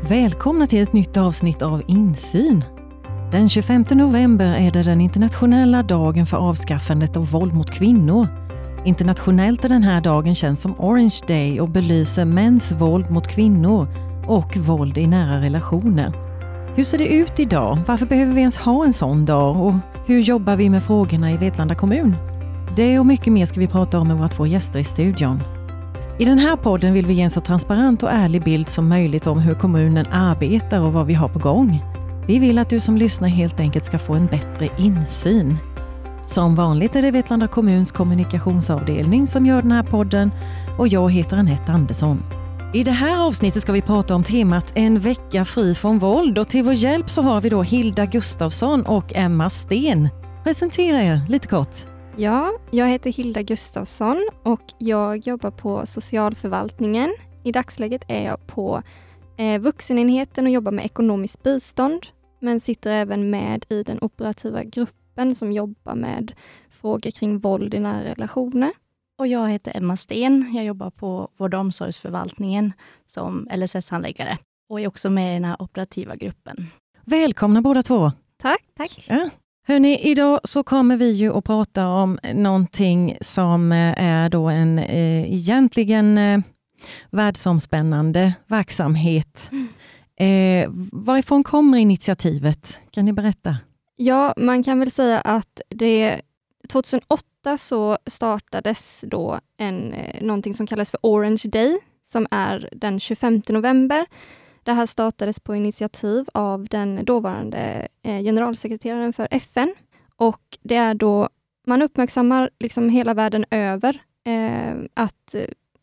Välkomna till ett nytt avsnitt av Insyn. Den 25 november är det den internationella dagen för avskaffandet av våld mot kvinnor. Internationellt är den här dagen känd som Orange Day och belyser mäns våld mot kvinnor och våld i nära relationer. Hur ser det ut idag? Varför behöver vi ens ha en sån dag? Och hur jobbar vi med frågorna i Vetlanda kommun? Det och mycket mer ska vi prata om med våra två gäster i studion. I den här podden vill vi ge en så transparent och ärlig bild som möjligt om hur kommunen arbetar och vad vi har på gång. Vi vill att du som lyssnar helt enkelt ska få en bättre insyn. Som vanligt är det Vetlanda kommuns kommunikationsavdelning som gör den här podden och jag heter Anette Andersson. I det här avsnittet ska vi prata om temat En vecka fri från våld och till vår hjälp så har vi då Hilda Gustafsson och Emma Sten. Presentera er lite kort. Ja, jag heter Hilda Gustafsson och jag jobbar på socialförvaltningen. I dagsläget är jag på eh, vuxenenheten och jobbar med ekonomiskt bistånd, men sitter även med i den operativa gruppen som jobbar med frågor kring våld i nära relationer. Och jag heter Emma Sten. Jag jobbar på vård och omsorgsförvaltningen som LSS-handläggare och är också med i den här operativa gruppen. Välkomna båda två. Tack. Tack. Ja. Hörni, idag så kommer vi ju att prata om någonting som eh, är då en eh, egentligen eh, världsomspännande verksamhet. Mm. Eh, varifrån kommer initiativet? Kan ni berätta? Ja, man kan väl säga att det 2008 så startades då en, eh, någonting som kallas för Orange Day, som är den 25 november. Det här startades på initiativ av den dåvarande eh, generalsekreteraren för FN och det är då man uppmärksammar liksom hela världen över eh, att,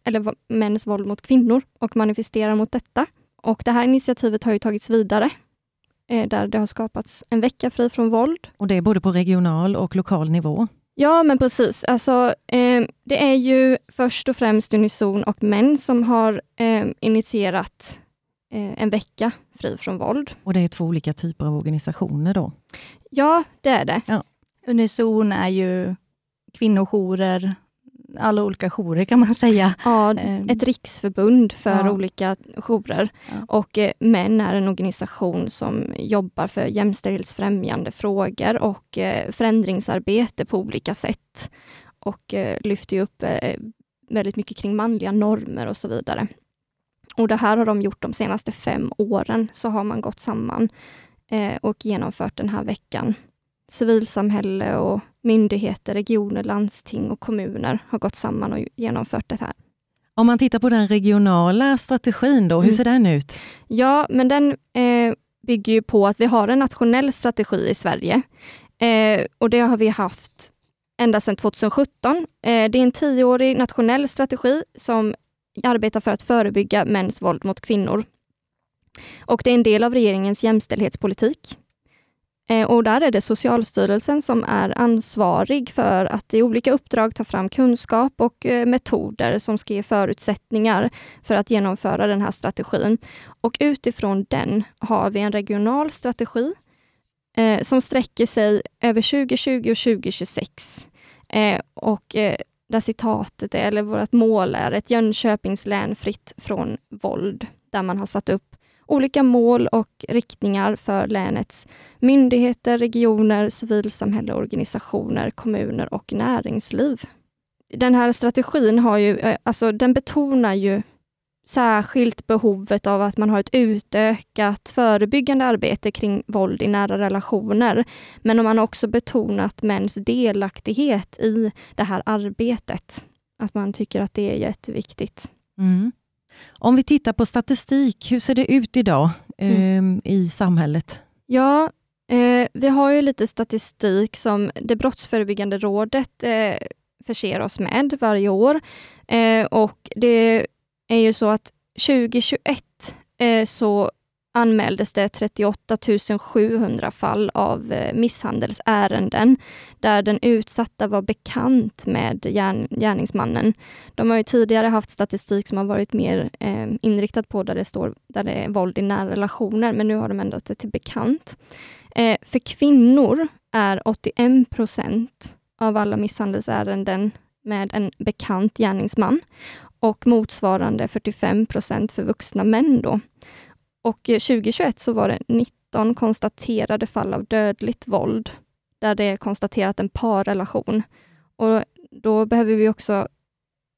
eller mäns våld mot kvinnor och manifesterar mot detta. Och det här initiativet har ju tagits vidare eh, där det har skapats en vecka fri från våld. Och det är både på regional och lokal nivå? Ja, men precis. Alltså, eh, det är ju först och främst Unison och män som har eh, initierat eh, en vecka fri från våld. Och det är två olika typer av organisationer då? Ja, det är det. Ja. Unison är ju kvinnojourer, alla olika jourer kan man säga. Ja, ehm. ett riksförbund för ja. olika jourer. Ja. Och eh, MÄN är en organisation som jobbar för jämställdhetsfrämjande frågor och eh, förändringsarbete på olika sätt. Och eh, lyfter upp eh, väldigt mycket kring manliga normer och så vidare. Och det här har de gjort de senaste fem åren, så har man gått samman eh, och genomfört den här veckan civilsamhälle och myndigheter, regioner, landsting och kommuner har gått samman och genomfört det här. Om man tittar på den regionala strategin då, hur mm. ser den ut? Ja, men den eh, bygger ju på att vi har en nationell strategi i Sverige. Eh, och det har vi haft ända sedan 2017. Eh, det är en tioårig nationell strategi som arbetar för att förebygga mäns våld mot kvinnor. Och det är en del av regeringens jämställdhetspolitik. Eh, och där är det Socialstyrelsen som är ansvarig för att i olika uppdrag ta fram kunskap och eh, metoder som ska ge förutsättningar för att genomföra den här strategin. Och utifrån den har vi en regional strategi eh, som sträcker sig över 2020 och 2026. Och där citatet är, eller vårt mål är, ett Jönköpings län fritt från våld, där man har satt upp olika mål och riktningar för länets myndigheter, regioner, civilsamhälle, organisationer, kommuner och näringsliv. Den här strategin har ju, eh, alltså den betonar ju särskilt behovet av att man har ett utökat förebyggande arbete kring våld i nära relationer. Men man har också betonat mäns delaktighet i det här arbetet. Att man tycker att det är jätteviktigt. Mm. Om vi tittar på statistik, hur ser det ut idag mm. eh, i samhället? Ja, eh, vi har ju lite statistik som det Brottsförebyggande rådet eh, förser oss med varje år. Eh, och det är ju så att 2021 eh, så anmäldes det 38 700 fall av eh, misshandelsärenden där den utsatta var bekant med gärn, gärningsmannen. De har ju tidigare haft statistik som har varit mer eh, inriktad på där det står där det är våld i nära relationer, men nu har de ändrat det till bekant. Eh, för kvinnor är 81 procent av alla misshandelsärenden med en bekant gärningsman och motsvarande 45 procent för vuxna män. Då. och eh, 2021 så var det 19 konstaterade fall av dödligt våld, där det är konstaterat en parrelation. Och då behöver vi också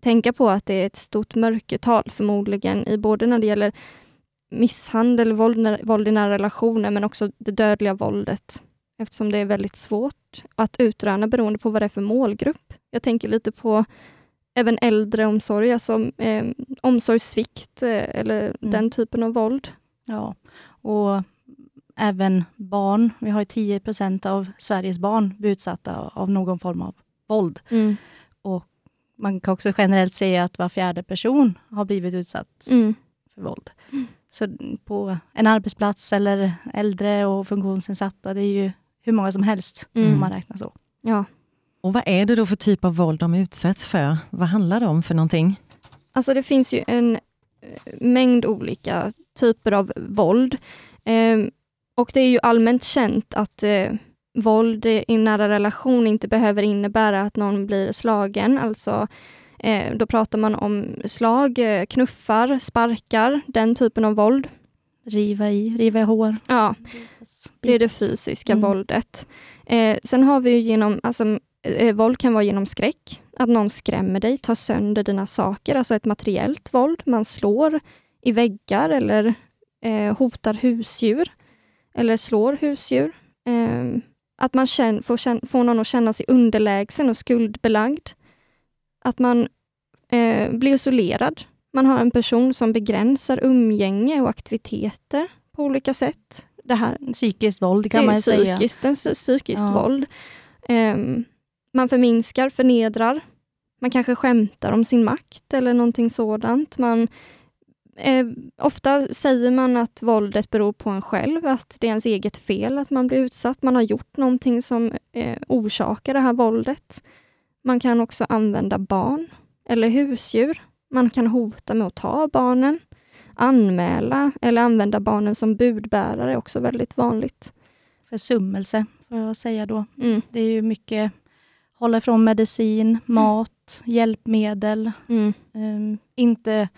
tänka på att det är ett stort mörkertal förmodligen, i både när det gäller misshandel, våld, våld i nära relationer, men också det dödliga våldet, eftersom det är väldigt svårt att utröna beroende på vad det är för målgrupp. Jag tänker lite på även äldreomsorg, alltså eh, omsorgssvikt eh, eller mm. den typen av våld. Ja, och även barn. Vi har 10% av Sveriges barn utsatta av någon form av våld. Mm. Och man kan också generellt säga att var fjärde person har blivit utsatt mm. för våld. Så på en arbetsplats eller äldre och funktionsnedsatta, det är ju hur många som helst om mm. man räknar så. Ja. Och vad är det då för typ av våld de utsätts för? Vad handlar det om för någonting? Alltså det finns ju en eh, mängd olika typer av våld. Eh, och det är ju allmänt känt att eh, våld i nära relation inte behöver innebära att någon blir slagen. Alltså, eh, då pratar man om slag, eh, knuffar, sparkar, den typen av våld. Riva i, riva i hår. Ja, det är det fysiska mm. våldet. Eh, sen har vi genom, alltså, eh, våld kan vara genom skräck, att någon skrämmer dig, tar sönder dina saker, alltså ett materiellt våld. Man slår i väggar eller eh, hotar husdjur eller slår husdjur. Eh, att man känner, får, känna, får någon att känna sig underlägsen och skuldbelagd. Att man eh, blir isolerad. Man har en person som begränsar umgänge och aktiviteter på olika sätt. Det här, psykiskt våld kan man säga. Psykiskt, psykiskt ja. våld. Um, man förminskar, förnedrar. Man kanske skämtar om sin makt eller någonting sådant. Man Eh, ofta säger man att våldet beror på en själv, att det är ens eget fel att man blir utsatt. Man har gjort någonting som eh, orsakar det här våldet. Man kan också använda barn eller husdjur. Man kan hota med att ta barnen, anmäla eller använda barnen som budbärare är också väldigt vanligt. Försummelse, får jag säga då. Mm. Det är ju mycket hålla ifrån medicin, mat, mm. hjälpmedel. Mm. Um, inte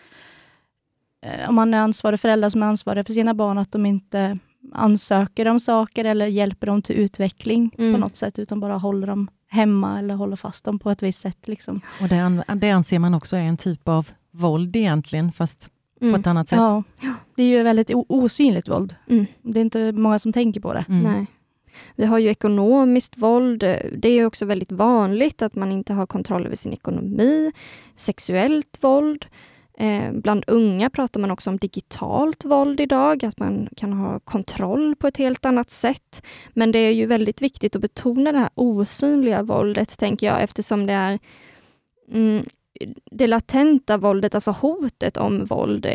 Eh, om man är ansvarig förälder som är ansvarig för sina barn, att de inte ansöker om saker eller hjälper dem till utveckling mm. på något sätt, utan bara håller dem hemma eller håller fast dem på ett visst sätt. Liksom. Och det, det anser man också är en typ av våld egentligen, fast mm. på ett annat sätt. Ja, det är ju väldigt osynligt våld. Mm. Det är inte många som tänker på det. Mm. Nej. Vi har ju ekonomiskt våld. Det är också väldigt vanligt att man inte har kontroll över sin ekonomi. Sexuellt våld. Eh, bland unga pratar man också om digitalt våld idag, att man kan ha kontroll på ett helt annat sätt. Men det är ju väldigt viktigt att betona det här osynliga våldet, tänker jag, eftersom det är mm, det latenta våldet, alltså hotet om våld,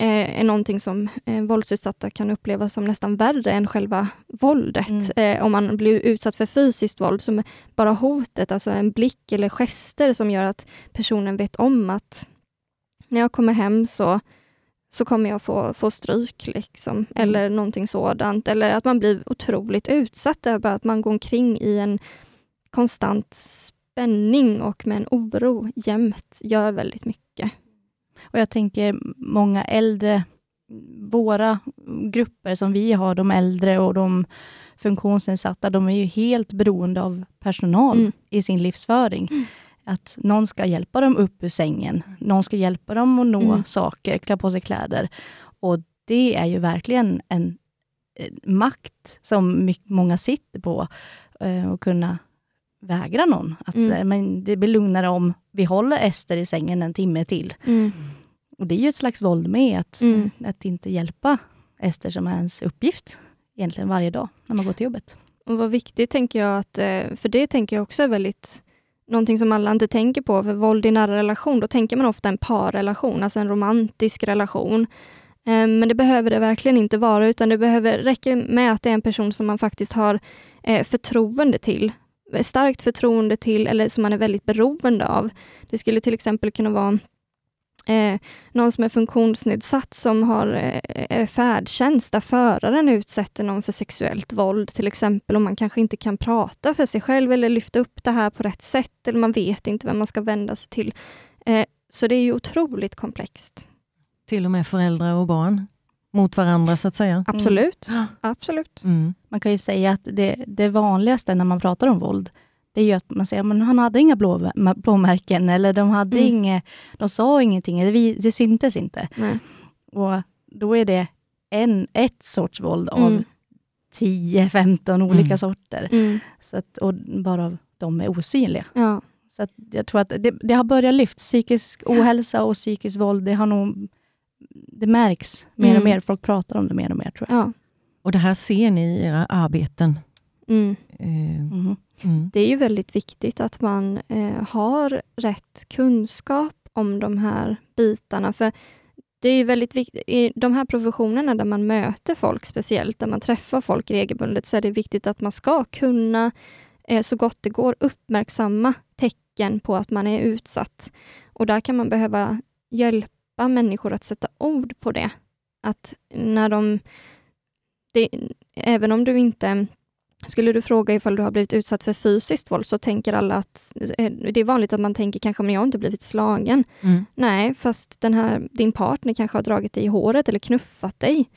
är, är någonting som eh, våldsutsatta kan uppleva som nästan värre än själva våldet. Mm. Eh, om man blir utsatt för fysiskt våld, som bara hotet, alltså en blick eller gester som gör att personen vet om att när jag kommer hem så, så kommer jag få, få stryk, liksom. Mm. eller någonting sådant. Eller att man blir otroligt utsatt över att man går omkring i en konstant spänning och med en oro jämt gör väldigt mycket. Och Jag tänker många äldre, våra grupper som vi har, de äldre och de funktionsnedsatta, de är ju helt beroende av personal mm. i sin livsföring. Mm. Att någon ska hjälpa dem upp ur sängen. Någon ska hjälpa dem att nå mm. saker, klä på sig kläder. Och det är ju verkligen en eh, makt som många sitter på. Eh, att kunna vägra någon. Att, mm. men det blir lugnare om vi håller Ester i sängen en timme till. Mm. Och Det är ju ett slags våld med, att, mm. att inte hjälpa Ester som är ens uppgift egentligen varje dag när man går till jobbet. Och Vad viktigt tänker jag, att, eh, för det tänker jag också är väldigt någonting som alla inte tänker på, för våld i nära relation, då tänker man ofta en parrelation, alltså en romantisk relation. Eh, men det behöver det verkligen inte vara, utan det behöver räcka med att det är en person som man faktiskt har eh, förtroende till, starkt förtroende till, eller som man är väldigt beroende av. Det skulle till exempel kunna vara eh, någon som är funktionsnedsatt som har eh, färdtjänst där föraren utsätter någon för sexuellt våld till exempel och man kanske inte kan prata för sig själv eller lyfta upp det här på rätt sätt eller man vet inte vem man ska vända sig till. Eh, så det är ju otroligt komplext. Till och med föräldrar och barn mot varandra så att säga. Absolut. Mm. Absolut. Mm. Man kan ju säga att det, det vanligaste när man pratar om våld, det är ju att man säger att han hade inga blå, blåmärken, eller de, hade Mm. inget, de sa ingenting, eller vi, det syntes inte. Nej. Och då är det en, ett sorts våld av Mm. 10-15 olika Mm. sorter. Mm. Så att, och bara de är osynliga. Ja. Så att jag tror att det, det har börjat lyft. Psykisk ohälsa och psykiskt våld, det har nog det märks mer och Mm. mer. Folk pratar om det mer och mer tror jag. ja. Och det här ser ni i era arbeten. Mm. Eh, Mhm. mm. Det är ju väldigt viktigt att man eh, har rätt kunskap om de här bitarna. För det är ju väldigt viktigt, i de här professionerna där man möter folk speciellt, där man träffar folk regelbundet, så är det viktigt att man ska kunna eh, så gott det går uppmärksamma tecken på att man är utsatt. Och där kan man behöva hjälpa människor att sätta ord på det. Att när de... Det, även om du inte skulle du fråga ifall du har blivit utsatt för fysiskt våld så tänker alla att eh, det är vanligt att man tänker kanske men jag har inte blivit slagen. Mm. Nej, fast den här, din partner kanske har dragit dig i håret eller knuffat dig.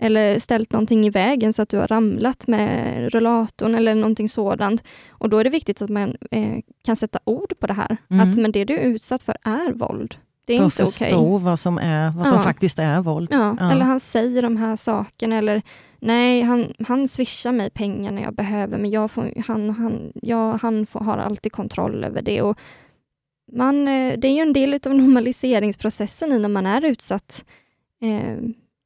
Eller ställt någonting i vägen så att du har ramlat med rullatorn eller någonting sådant. Och då är det viktigt att man eh, kan sätta ord på det här. Mm. Att men det du är utsatt för är våld. Det är För att inte okej. förstå vad som, är, vad som Ja. faktiskt är våld. Ja, Ja. eller han säger de här sakerna eller nej, han, han swishar mig pengar när jag behöver, men jag får, han, han, jag, han får, har alltid kontroll över det. Och man, eh, det är ju en del av normaliseringsprocessen i när man är utsatt. Eh,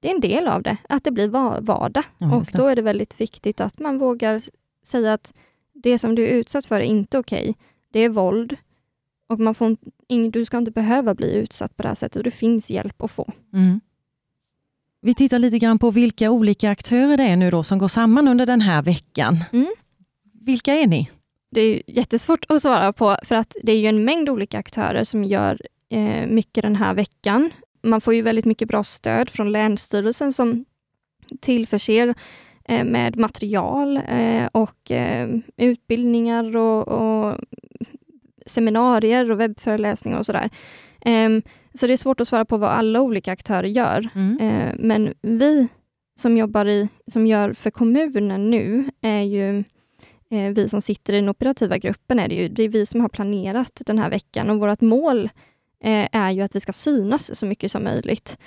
Det är en del av det, att det blir va- vardag. Ja, och då är det väldigt viktigt att man vågar säga att det som du är utsatt för är inte okej. Det är våld. Och man får, du ska inte behöva bli utsatt på det här sättet. Och det finns hjälp att få. Mm. Vi tittar lite grann på vilka olika aktörer det är nu då som går samman under den här veckan. Mm. Vilka är ni? Det är jättesvårt att svara på, för att det är ju en mängd olika aktörer som gör eh, mycket den här veckan. Man får ju väldigt mycket bra stöd från Länsstyrelsen som tillförser eh, med material eh, och eh, utbildningar och, och seminarier och webbföreläsningar och sådär. Ehm, så det är svårt att svara på vad alla olika aktörer gör. Mm. Eh, Men vi som jobbar i, som gör för kommunen nu, är ju eh, vi som sitter i den operativa gruppen, är det, ju, det är vi som har planerat den här veckan och vårt mål eh, är ju att vi ska synas så mycket som möjligt.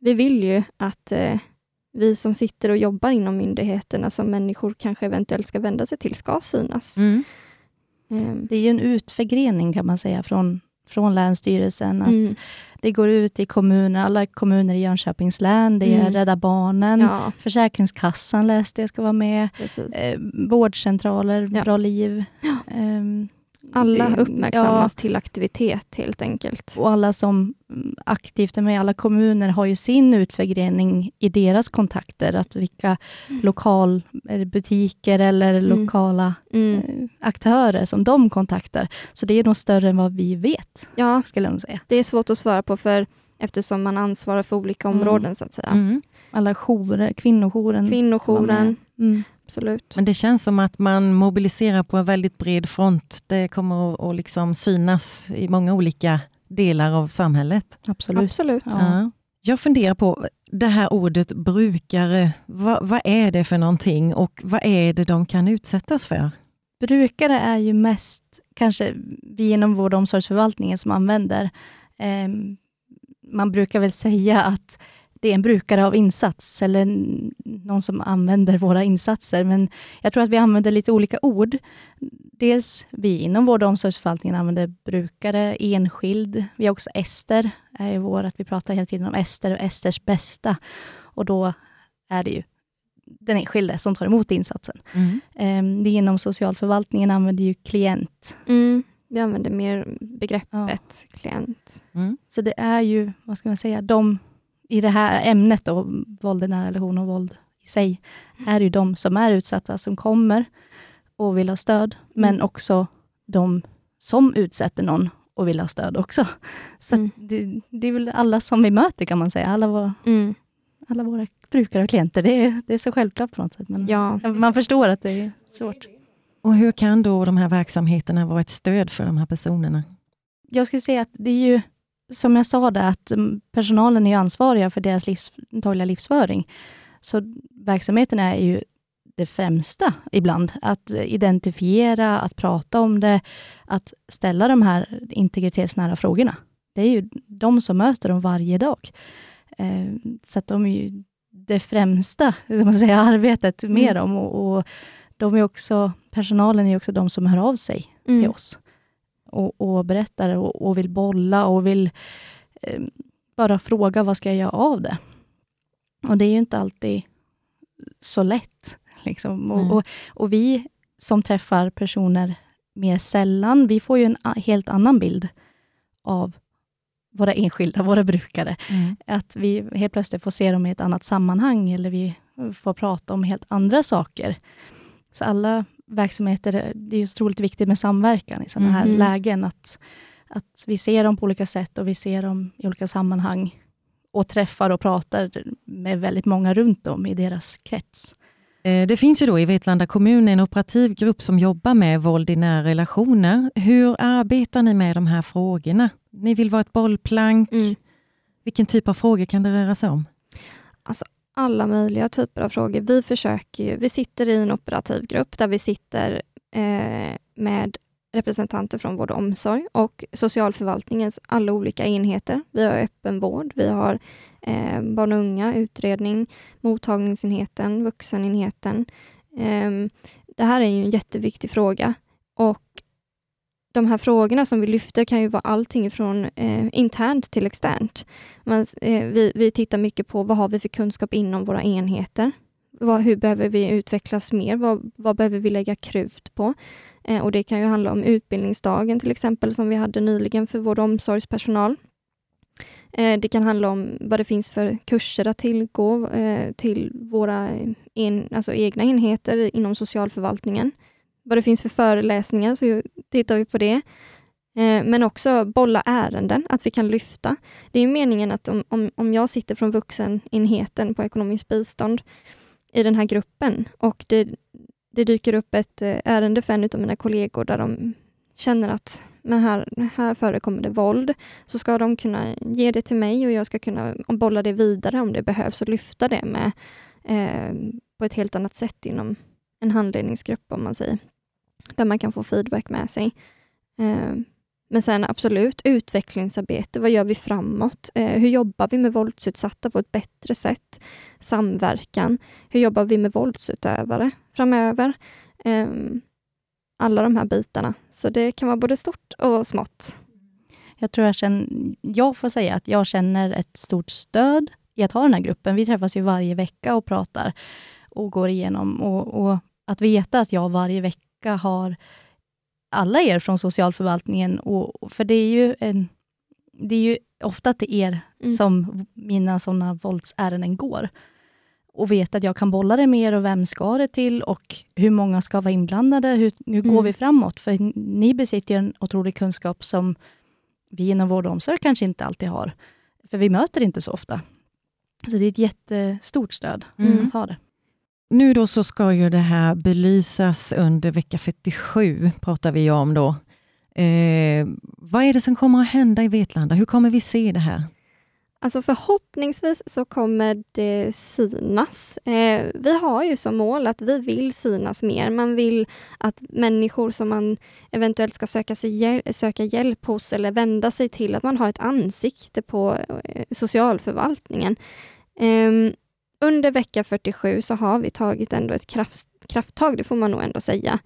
Vi vill ju att eh, vi som sitter och jobbar inom myndigheterna, som människor kanske eventuellt ska vända sig till, ska synas. Mm. Ehm, Det är ju en utförgrening kan man säga från, från Länsstyrelsen. Att Mm. Det går ut i kommuner, alla kommuner i Jönköpings län. Det är Mm. Rädda Barnen, Ja, Försäkringskassan läste jag ska vara med. precis. Eh, vårdcentraler, Ja. Bra liv. Ja. Ehm, Alla det- uppmärksammas till aktivitet helt enkelt. Och alla som mm, aktivt är med, alla kommuner har ju sin utförgrening i deras kontakter. Att vilka Mm. lokal, butiker eller Mm. lokala Mm. eh, aktörer som de kontaktar. Så det är nog större än vad vi vet, Ja, skulle jag nog säga. det är svårt att svara på för eftersom man ansvarar för olika Mm. områden så att säga. Mm. Alla jourer, kvinnojouren. Kvinnojouren, Mm. Absolut. Men det känns som att man mobiliserar på en väldigt bred front. Det kommer att, liksom synas i många olika delar av samhället. Absolut. Absolut. Ja. Ja. Jag funderar på det här ordet brukare. Vad, vad är det för någonting och vad är det de kan utsättas för? Brukare är ju mest kanske vi inom vård och omsorgsförvaltningen som använder. Ehm, man brukar väl säga att det är en brukare av insats eller någon som använder våra insatser. Men jag tror att vi använder lite olika ord. Dels vi inom vård och omsorgsförvaltningen använder brukare, enskild. Vi har också Ester, är ju vår, att vi pratar hela tiden om Ester och Esters bästa. Och då är det ju den enskilde som tar emot insatsen. Mm. Ehm, Det inom socialförvaltningen använder ju klient. Mm. Vi använder mer begreppet klient. Mm. Så det är ju, vad ska man säga, de i det här ämnet då, våld i nära relation och våld i sig, är det ju de som är utsatta som kommer och vill ha stöd, men Mm. också de som utsätter någon och vill ha stöd också. Så Mm. det, det är väl alla som vi möter kan man säga, alla, våra, Mm. alla våra brukare och klienter. Det är, det är så självklart på något sätt, men Ja. man förstår att det är svårt. Och hur kan då de här verksamheterna vara ett stöd för de här personerna? jag skulle säga att det är ju som jag sa, det, att mm, personalen är ansvariga för deras livs, dagliga livsföring. Så verksamheten är ju det främsta ibland. Att identifiera, att prata om det, att ställa de här integritetsnära frågorna. Det är ju de som möter dem varje dag. Eh, så att de är ju det främsta man säga, arbetet med mm. dem. Och, och, de är också, personalen är också de som hör av sig mm. till oss och, och berättar och, och, vill bolla och vill eh, bara fråga vad ska jag göra av det? Och det är ju inte alltid så lätt. Liksom. Mm. Och, och, vi som träffar personer mer sällan, vi får ju en helt annan bild av våra enskilda, våra brukare. Mm. Att vi helt plötsligt får se dem i ett annat sammanhang, eller vi får prata om helt andra saker. Så alla verksamheter, det är otroligt viktigt med samverkan i sådana här mm. lägen. Att, att vi ser dem på olika sätt och vi ser dem i olika sammanhang och träffar och pratar med väldigt många runt om i deras krets. Eh, det finns ju då i Vetlanda kommun en operativ grupp som jobbar med våld i nära relationer. Hur arbetar ni med de här frågorna? Ni vill vara ett bollplank. Mm. Vilken typ av frågor kan det röra sig om? Alltså, alla möjliga typer av frågor. Vi försöker ju, vi sitter i en operativ grupp där vi sitter eh, med representanter från vård och omsorg och socialförvaltningens alla olika enheter. Vi har öppenvård, vi har eh, barn och unga, utredning, mottagningsenheten, vuxenenheten. Eh, det här är ju en jätteviktig fråga och de här frågorna som vi lyfter kan ju vara allting från eh, internt till externt. Men, eh, vi, vi tittar mycket på vad har vi för kunskap inom våra enheter? Vad, hur behöver vi utvecklas mer? Vad, vad behöver vi lägga krut på? Eh, och Det kan ju handla om utbildningsdagen till exempel, som vi hade nyligen för vår omsorgspersonal. Eh, det kan handla om vad det finns för kurser att tillgå eh, till våra en, alltså egna enheter inom socialförvaltningen. Vad det finns för föreläsningar, så tittar vi på det. Eh, men också bolla ärenden, att vi kan lyfta. Det är meningen att om, om, om jag sitter från vuxenenheten på ekonomiskt bistånd i den här gruppen och det, det dyker upp ett eh, ärende för en av mina kollegor där de känner att men här, här förekommer det våld, så ska de kunna ge det till mig och jag ska kunna bolla det vidare om det behövs och lyfta det med eh, på ett helt annat sätt inom en handledningsgrupp, om man säger, där man kan få feedback med sig. Eh, men sen absolut utvecklingsarbete. Vad gör vi framåt? Eh, hur jobbar vi med våldsutsatta på ett bättre sätt? Samverkan. Hur jobbar vi med våldsutövare framöver? Eh, alla de här bitarna. Så det kan vara både stort och smått. Jag tror jag känner, jag får säga att jag känner ett stort stöd i att ha den här gruppen. Vi träffas ju varje vecka och pratar och går igenom. Och, och att veta att jag varje vecka har alla er från socialförvaltningen, och, för det är ju, en, det är ju ofta till er mm. som mina sådana våldsärenden går. Och veta att jag kan bolla det mer och vem ska det till och hur många ska vara inblandade, hur, hur mm. går vi framåt? För ni besitter en otrolig kunskap som vi inom vård och omsorg kanske inte alltid har. För vi möter inte så ofta. Så det är ett jättestort stöd mm. att ha det. Nu då så ska ju det här belysas under vecka 47, pratar vi om då. Eh, vad är det som kommer att hända i Vetlanda? Hur kommer vi se det här? Alltså förhoppningsvis så kommer det synas. Eh, vi har ju som mål att vi vill synas mer. Man vill att människor som man eventuellt ska söka, sig, söka hjälp hos eller vända sig till, att man har ett ansikte på eh, socialförvaltningen. Eh, under vecka 47 så har vi tagit ändå ett kraft, krafttag, det får man nog ändå säga.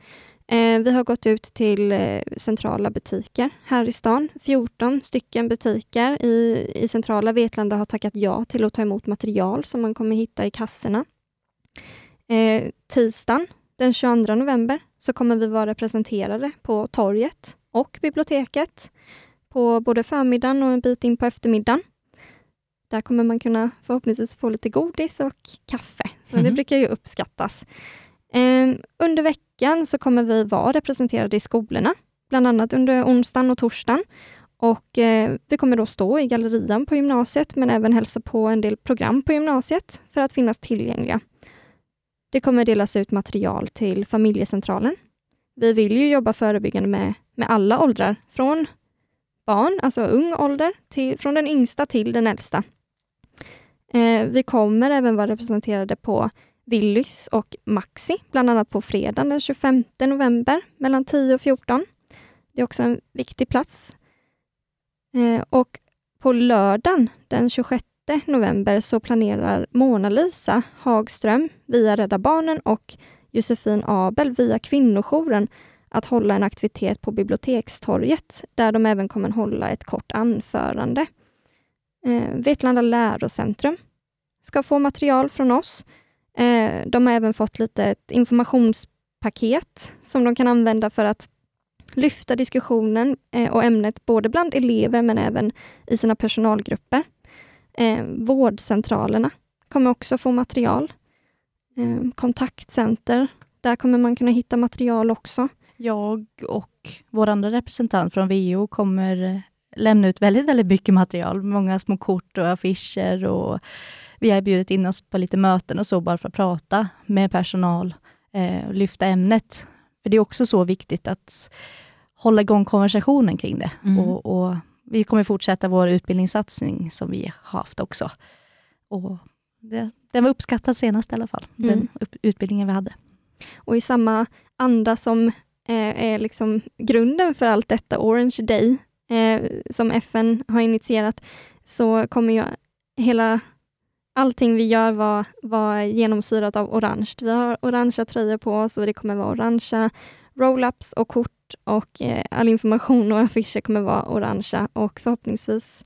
Eh, vi har gått ut till eh, centrala butiker här i stan. 14 stycken butiker i, i centrala Vetlanda har tackat ja till att ta emot material som man kommer hitta i kassorna. Eh, tisdagen den 22 november så kommer vi vara representerade på torget och biblioteket på både förmiddagen och en bit in på eftermiddagen. Där kommer man kunna förhoppningsvis få lite godis och kaffe, så mm. det mhm. brukar ju uppskattas. Eh, under veckan så kommer vi vara representerade i skolorna, bland annat under onsdagen och torsdagen. Och eh, vi kommer då stå i gallerian på gymnasiet, men även hälsa på en del program på gymnasiet för att finnas tillgängliga. Det kommer delas ut material till familjecentralen. Vi vill ju jobba förebyggande med, med alla åldrar, från barn, alltså ung ålder, till, från den yngsta till den äldsta. Eh, vi kommer även vara representerade på Willys och Maxi, bland annat på fredagen den 25 november mellan 10 och 14. Det är också en viktig plats. Eh, och på lördagen den 26 november så planerar Mona-Lisa Hagström via Rädda Barnen och Josefin Abel via Kvinnojouren att hålla en aktivitet på Bibliotekstorget, där de även kommer hålla ett kort anförande. Eh, Vetlanda lärocentrum ska få material från oss. Eh, de har även fått lite ett informationspaket som de kan använda för att lyfta diskussionen eh, och ämnet både bland elever men även i sina personalgrupper. Eh, vårdcentralerna kommer också få material. Eh, kontaktcenter, där kommer man kunna hitta material också. Jag och vår andra representant från VO kommer eh, lämna ut väldigt, väldigt mycket material. Många små kort och affischer och vi har bjudit in oss på lite möten och så, bara för att prata med personal eh, och lyfta ämnet. För det är också så viktigt att hålla igång konversationen kring det. Mm. Och, och, vi kommer fortsätta vår utbildningssatsning som vi har haft också. Och det, den var uppskattad senast i alla fall, mm. den utbildningen vi hade. Och i samma anda som är liksom grunden för allt detta, Orange Day, eh, som FN har initierat, så kommer ju hela allting vi gör vara var genomsyrat av orange. Vi har orangea tröjor på oss och det kommer vara orangea roll-ups och kort och eh, all information och affischer kommer vara orangea och förhoppningsvis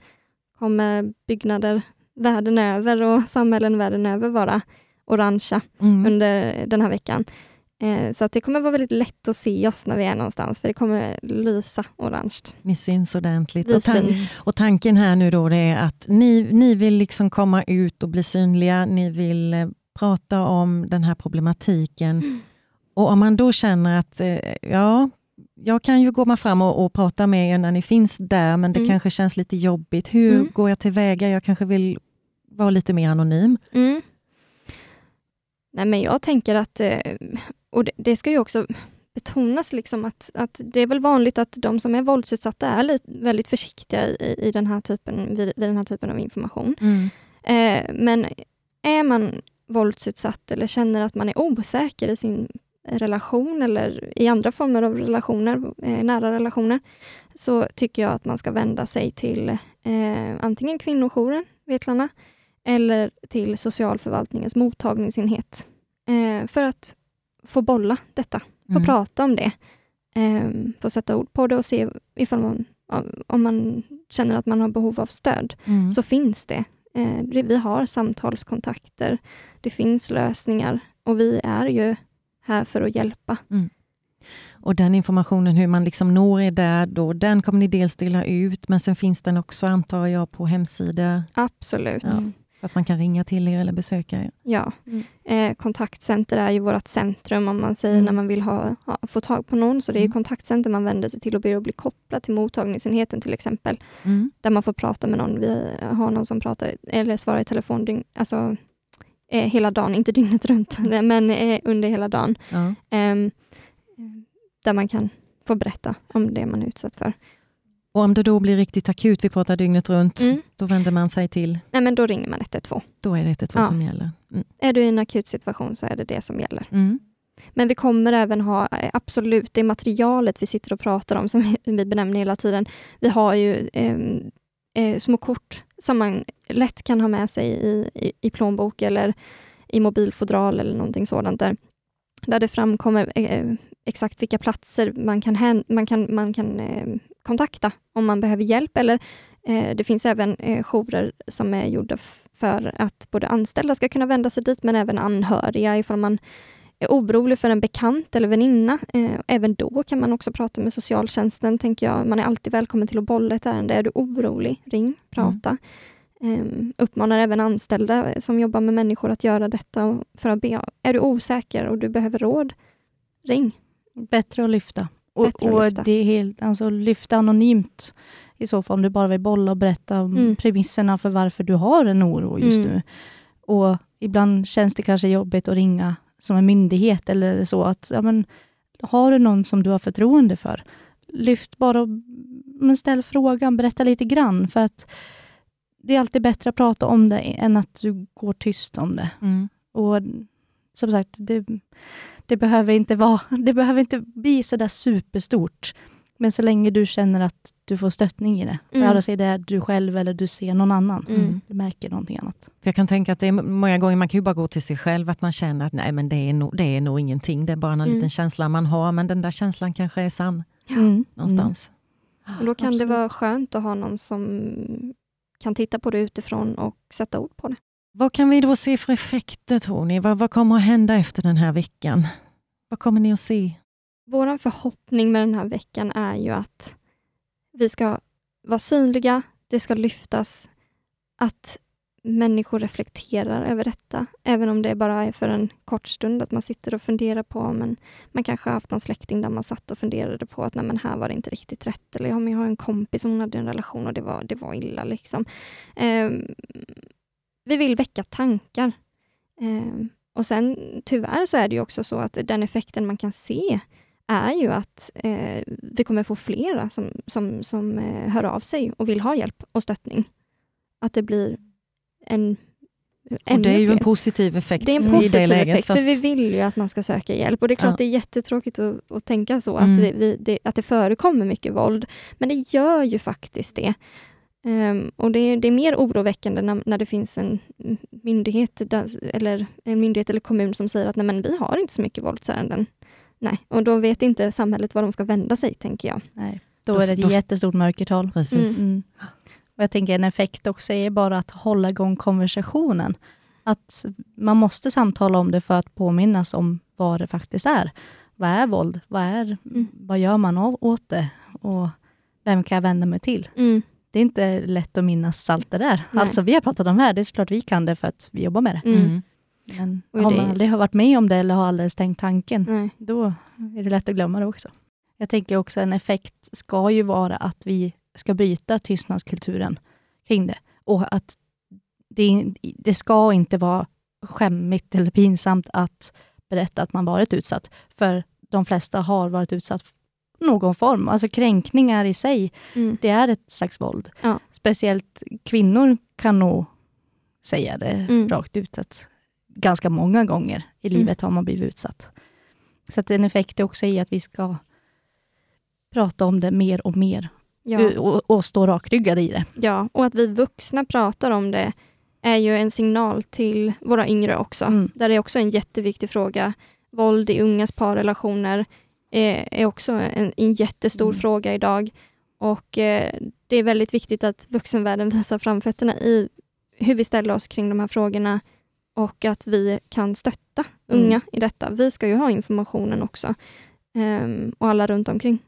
kommer byggnader världen över och samhällen världen över vara orangea mm. under den här veckan. Eh, så att det kommer vara väldigt lätt att se oss när vi är någonstans, för det kommer lysa orange. Ni syns ordentligt. Och, tan och, tanken här nu då är att ni, ni vill liksom komma ut och bli synliga. Ni vill eh, prata om den här problematiken. Mm. Och om man då känner att eh, ja, jag kan ju gå fram och, och, prata med er när ni finns där, men det mm. kanske känns lite jobbigt. Hur mm. går jag tillväga? Jag kanske vill vara lite mer anonym. Mm. Nej, men jag tänker att, eh, och det, det ska ju också betonas liksom att, att det är väl vanligt att de som är våldsutsatta är lite, väldigt försiktiga i, i den här typen, vid, vid den här typen av information. Mm. Eh, men är man våldsutsatt eller känner att man är osäker i sin relation eller i andra former av relationer, eh, nära relationer, så tycker jag att man ska vända sig till eh, antingen kvinnojouren, Vetlanda, eller till socialförvaltningens mottagningsenhet eh, för att få bolla detta, få mm. prata om det, eh, få sätta ord på det och se ifall man, om man känner att man har behov av stöd, mm. så finns det. Eh, vi har samtalskontakter, det finns lösningar och vi är ju här för att hjälpa. Mm. Och den informationen, hur man liksom når er där, då, den kommer ni dels dela ut, men sen finns den också, antar jag, på hemsidor? Absolut. Ja. Så att man kan ringa till er eller besöka er? Ja. Mm. Eh, kontaktcenter är ju vårt centrum om man säger mm. när man vill ha, ha, få tag på någon. Så det är mm. kontaktcenter man vänder sig till och ber att bli kopplad till mottagningsenheten till exempel. Mm. Där man får prata med någon. Vi har någon som pratar eller svarar i telefon dygn, alltså, eh, hela dagen, inte dygnet runt, men eh, under hela dagen. Ehm, där man kan få berätta om det man är utsatt för. Och om det då blir riktigt akut, vi pratar dygnet runt, mm. då vänder man sig till? Nej, men då ringer man 112. Då är det 112 ja. som gäller? Mm. Är du i en akut situation så är det det som gäller. Mm. Men vi kommer även ha, eh, absolut, det materialet vi sitter och pratar om, som vi benämner hela tiden. Vi har ju eh, eh, små kort som man lätt kan ha med sig i, i, i plånbok eller i mobilfodral eller någonting sådant där, där det framkommer eh, exakt vilka platser man kan, man kan, man kan eh, kontakta om man behöver hjälp. Eller eh, Det finns även eh, jourer som är gjorda för att både anställda ska kunna vända sig dit, men även anhöriga ifall man är orolig för en bekant eller väninna. Eh, även då kan man också prata med socialtjänsten, tänker jag. Man är alltid välkommen till att bolla ett ärende. Är du orolig, ring, prata. Mm. Uppmanar även anställda som jobbar med människor att göra detta. För att be. Är du osäker och du behöver råd, ring. Bättre att lyfta. Och, och lyfta. det är helt, alltså lyfta anonymt i så fall, om du bara vill bolla och berätta om mm. premisserna för varför du har en oro just mm. nu. Och ibland känns det kanske jobbigt att ringa som en myndighet eller så. att ja, men, Har du någon som du har förtroende för, lyft bara men ställ frågan, berätta lite grann. För att det är alltid bättre att prata om det än att du går tyst om det. Mm. Och som sagt, det, det, behöver inte vara, det behöver inte bli så där superstort. Men så länge du känner att du får stöttning i det, Mm. vare sig det är du själv eller du ser någon annan, Mm. du märker någonting annat. För jag kan tänka att det är många gånger man kan ju bara gå till sig själv, att man känner att nej men det är nog, det är nog ingenting, det är bara en Mm. liten känsla man har, men den där känslan kanske är sann Mm. någonstans. Och då kan Absolut. det vara skönt att ha någon som kan titta på det utifrån och sätta ord på det. Vad kan vi då se för effekter tror ni? Vad, vad kommer att hända efter den här veckan? Vad kommer ni att se? Vår förhoppning med den här veckan är ju att vi ska vara synliga, det ska lyftas, att människor reflekterar över detta, även om det bara är för en kort stund, att man sitter och funderar på, men man kanske har haft någon släkting där man satt och funderade på att nej, men här var det inte riktigt rätt, eller ja, men jag har en kompis som hade en relation och det var, det var illa. Liksom. Eh, vi vill väcka tankar. Eh, och sen tyvärr så är det ju också så att den effekten man kan se är ju att eh, vi kommer få flera som, som, som eh, hör av sig och vill ha hjälp och stöttning. Att det blir en Och det är ju en positiv effekt Det är en i positiv det läget. effekt, fast- för vi vill ju att man ska söka hjälp. Och det är klart Ja. det är jättetråkigt att, att tänka så, Mm. att, det, vi, det, att det förekommer mycket våld. Men det gör ju faktiskt det. Ehm, och det, är- det är mer oroväckande när, när det finns en myndighet, där, eller, en myndighet eller kommun som säger att nej, men vi har inte så mycket våldsärenden. Nej, och då vet inte samhället var de ska vända sig, tänker jag. Nej, då, Då- är det ett då- jättestort mörkertal. Precis. Mm. Och jag tänker en effekt också är bara att hålla igång konversationen. Att man måste samtala om det för att påminnas om vad det faktiskt är. Vad är våld? Vad, är, Mm. vad gör man åt det? Och vem kan jag vända mig till? Mm. Det är inte lätt att minnas allt det där. Nej. Allt som vi har pratat om här, det är såklart vi kan det för att vi jobbar med det. Mm. Mm. Men Och har det- man aldrig varit med om det eller har aldrig tänkt tanken, Nej. då är det lätt att glömma det också. Jag tänker också en effekt ska ju vara att vi ska bryta tystnadskulturen kring det. Och att det, det ska inte vara skämmigt eller pinsamt att berätta att man varit utsatt. För de flesta har varit utsatt någon form. Alltså kränkningar i sig, Mm. det är ett slags våld. Ja. Speciellt kvinnor kan nog säga det Mm. rakt ut att ganska många gånger i Mm. livet har man blivit utsatt. Så att en effekt är också i att vi ska prata om det mer och mer Ja. och, och stå rakryggade i det. ja, och att vi vuxna pratar om det är ju en signal till våra yngre också. Mm. Där är också en jätteviktig fråga. Våld i ungas parrelationer är, är också en, en jättestor Mm. fråga idag. Och eh, det är väldigt viktigt att vuxenvärlden visar framfötterna i hur vi ställer oss kring de här frågorna och att vi kan stötta Mm. unga i detta. Vi ska ju ha informationen också. Ehm, och alla runt omkring.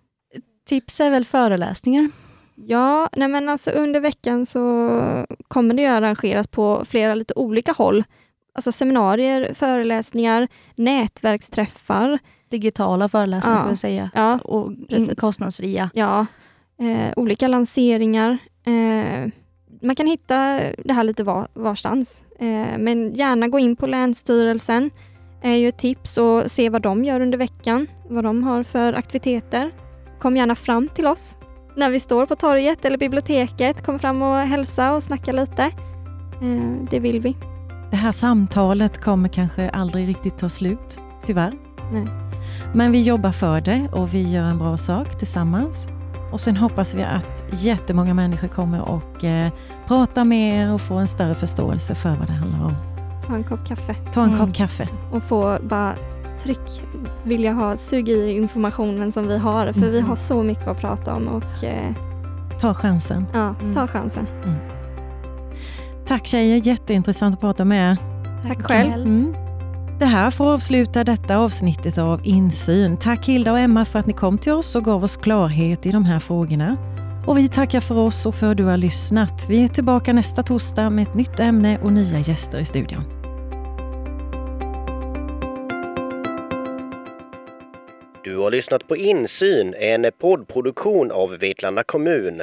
Tips är väl föreläsningar. Ja, nej men alltså under veckan så kommer det ju arrangeras på flera lite olika håll. Alltså seminarier, föreläsningar, nätverksträffar. Digitala föreläsningar Ja. ska vi säga. Ja, Och precis. kostnadsfria. ja eh, olika lanseringar. Eh, man kan hitta det här lite var, varstans. Eh, men gärna gå in på Länsstyrelsen är ju ett tips och se vad de gör under veckan, vad de har för aktiviteter. Kom gärna fram till oss när vi står på torget eller biblioteket. Kom fram och hälsa och snacka lite. Eh, det vill vi. Det här samtalet kommer kanske aldrig riktigt ta slut, tyvärr. Nej. Men vi jobbar för det och vi gör en bra sak tillsammans. Och sen hoppas vi att jättemånga människor kommer och eh, prata med er och få en större förståelse för vad det handlar om. Ta en kopp kaffe Ta en Mm. kopp kaffe. och få bara tryck, vilja ha, sug i informationen som vi har. För vi har så mycket att prata om och eh, Ta chansen. ja, Mm. ta chansen. Tack tjejer, jätteintressant att prata med er. Tack själv. Mm. Det här får avsluta detta avsnittet av Insyn. Tack Hilda och Emma för att ni kom till oss och gav oss klarhet i de här frågorna. Och vi tackar för oss och för att du har lyssnat. Vi är tillbaka nästa torsdag med ett nytt ämne och nya gäster i studion. Du har lyssnat på Insyn, en poddproduktion av Vetlanda kommun.